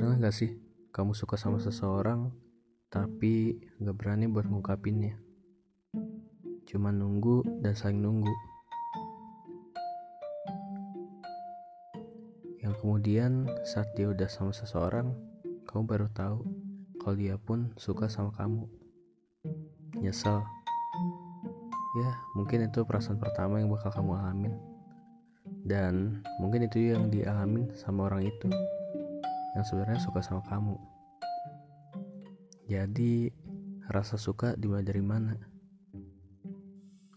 gak sih kamu suka sama seseorang tapi gak berani buat ngungkapinnya? Cuma nunggu dan saling nunggu. Yang kemudian saat dia udah sama seseorang, kamu baru tahu kalau dia pun suka sama kamu. Nyesel. Ya, mungkin itu perasaan pertama yang bakal kamu alamin. Dan mungkin itu yang dialamin sama orang itu yang sebenarnya suka sama kamu. Jadi rasa suka dimulai dari mana?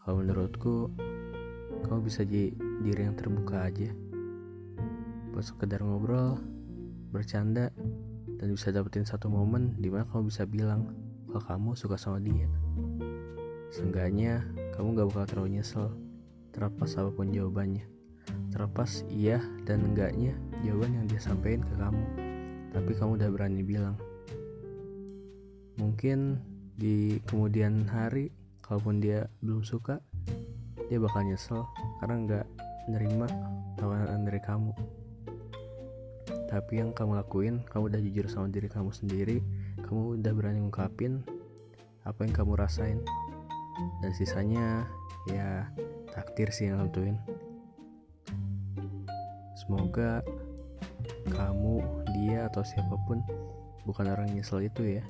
Kalau menurutku, kamu bisa jadi diri yang terbuka aja. Buat sekedar ngobrol, bercanda, dan bisa dapetin satu momen di mana kamu bisa bilang kalau kamu suka sama dia. Seenggaknya, kamu gak bakal terlalu nyesel terlepas apa pun jawabannya. Terlepas iya dan enggaknya jawaban yang dia sampaikan ke kamu tapi kamu udah berani bilang. Mungkin di kemudian hari kalaupun dia belum suka dia bakal nyesel karena nggak nerima tawaran dari kamu. Tapi yang kamu lakuin kamu udah jujur sama diri kamu sendiri kamu udah berani ngungkapin apa yang kamu rasain. Dan sisanya ya takdir sih yang tentuin semoga kamu dia atau siapa pun. Bukan orang nyesel itu ya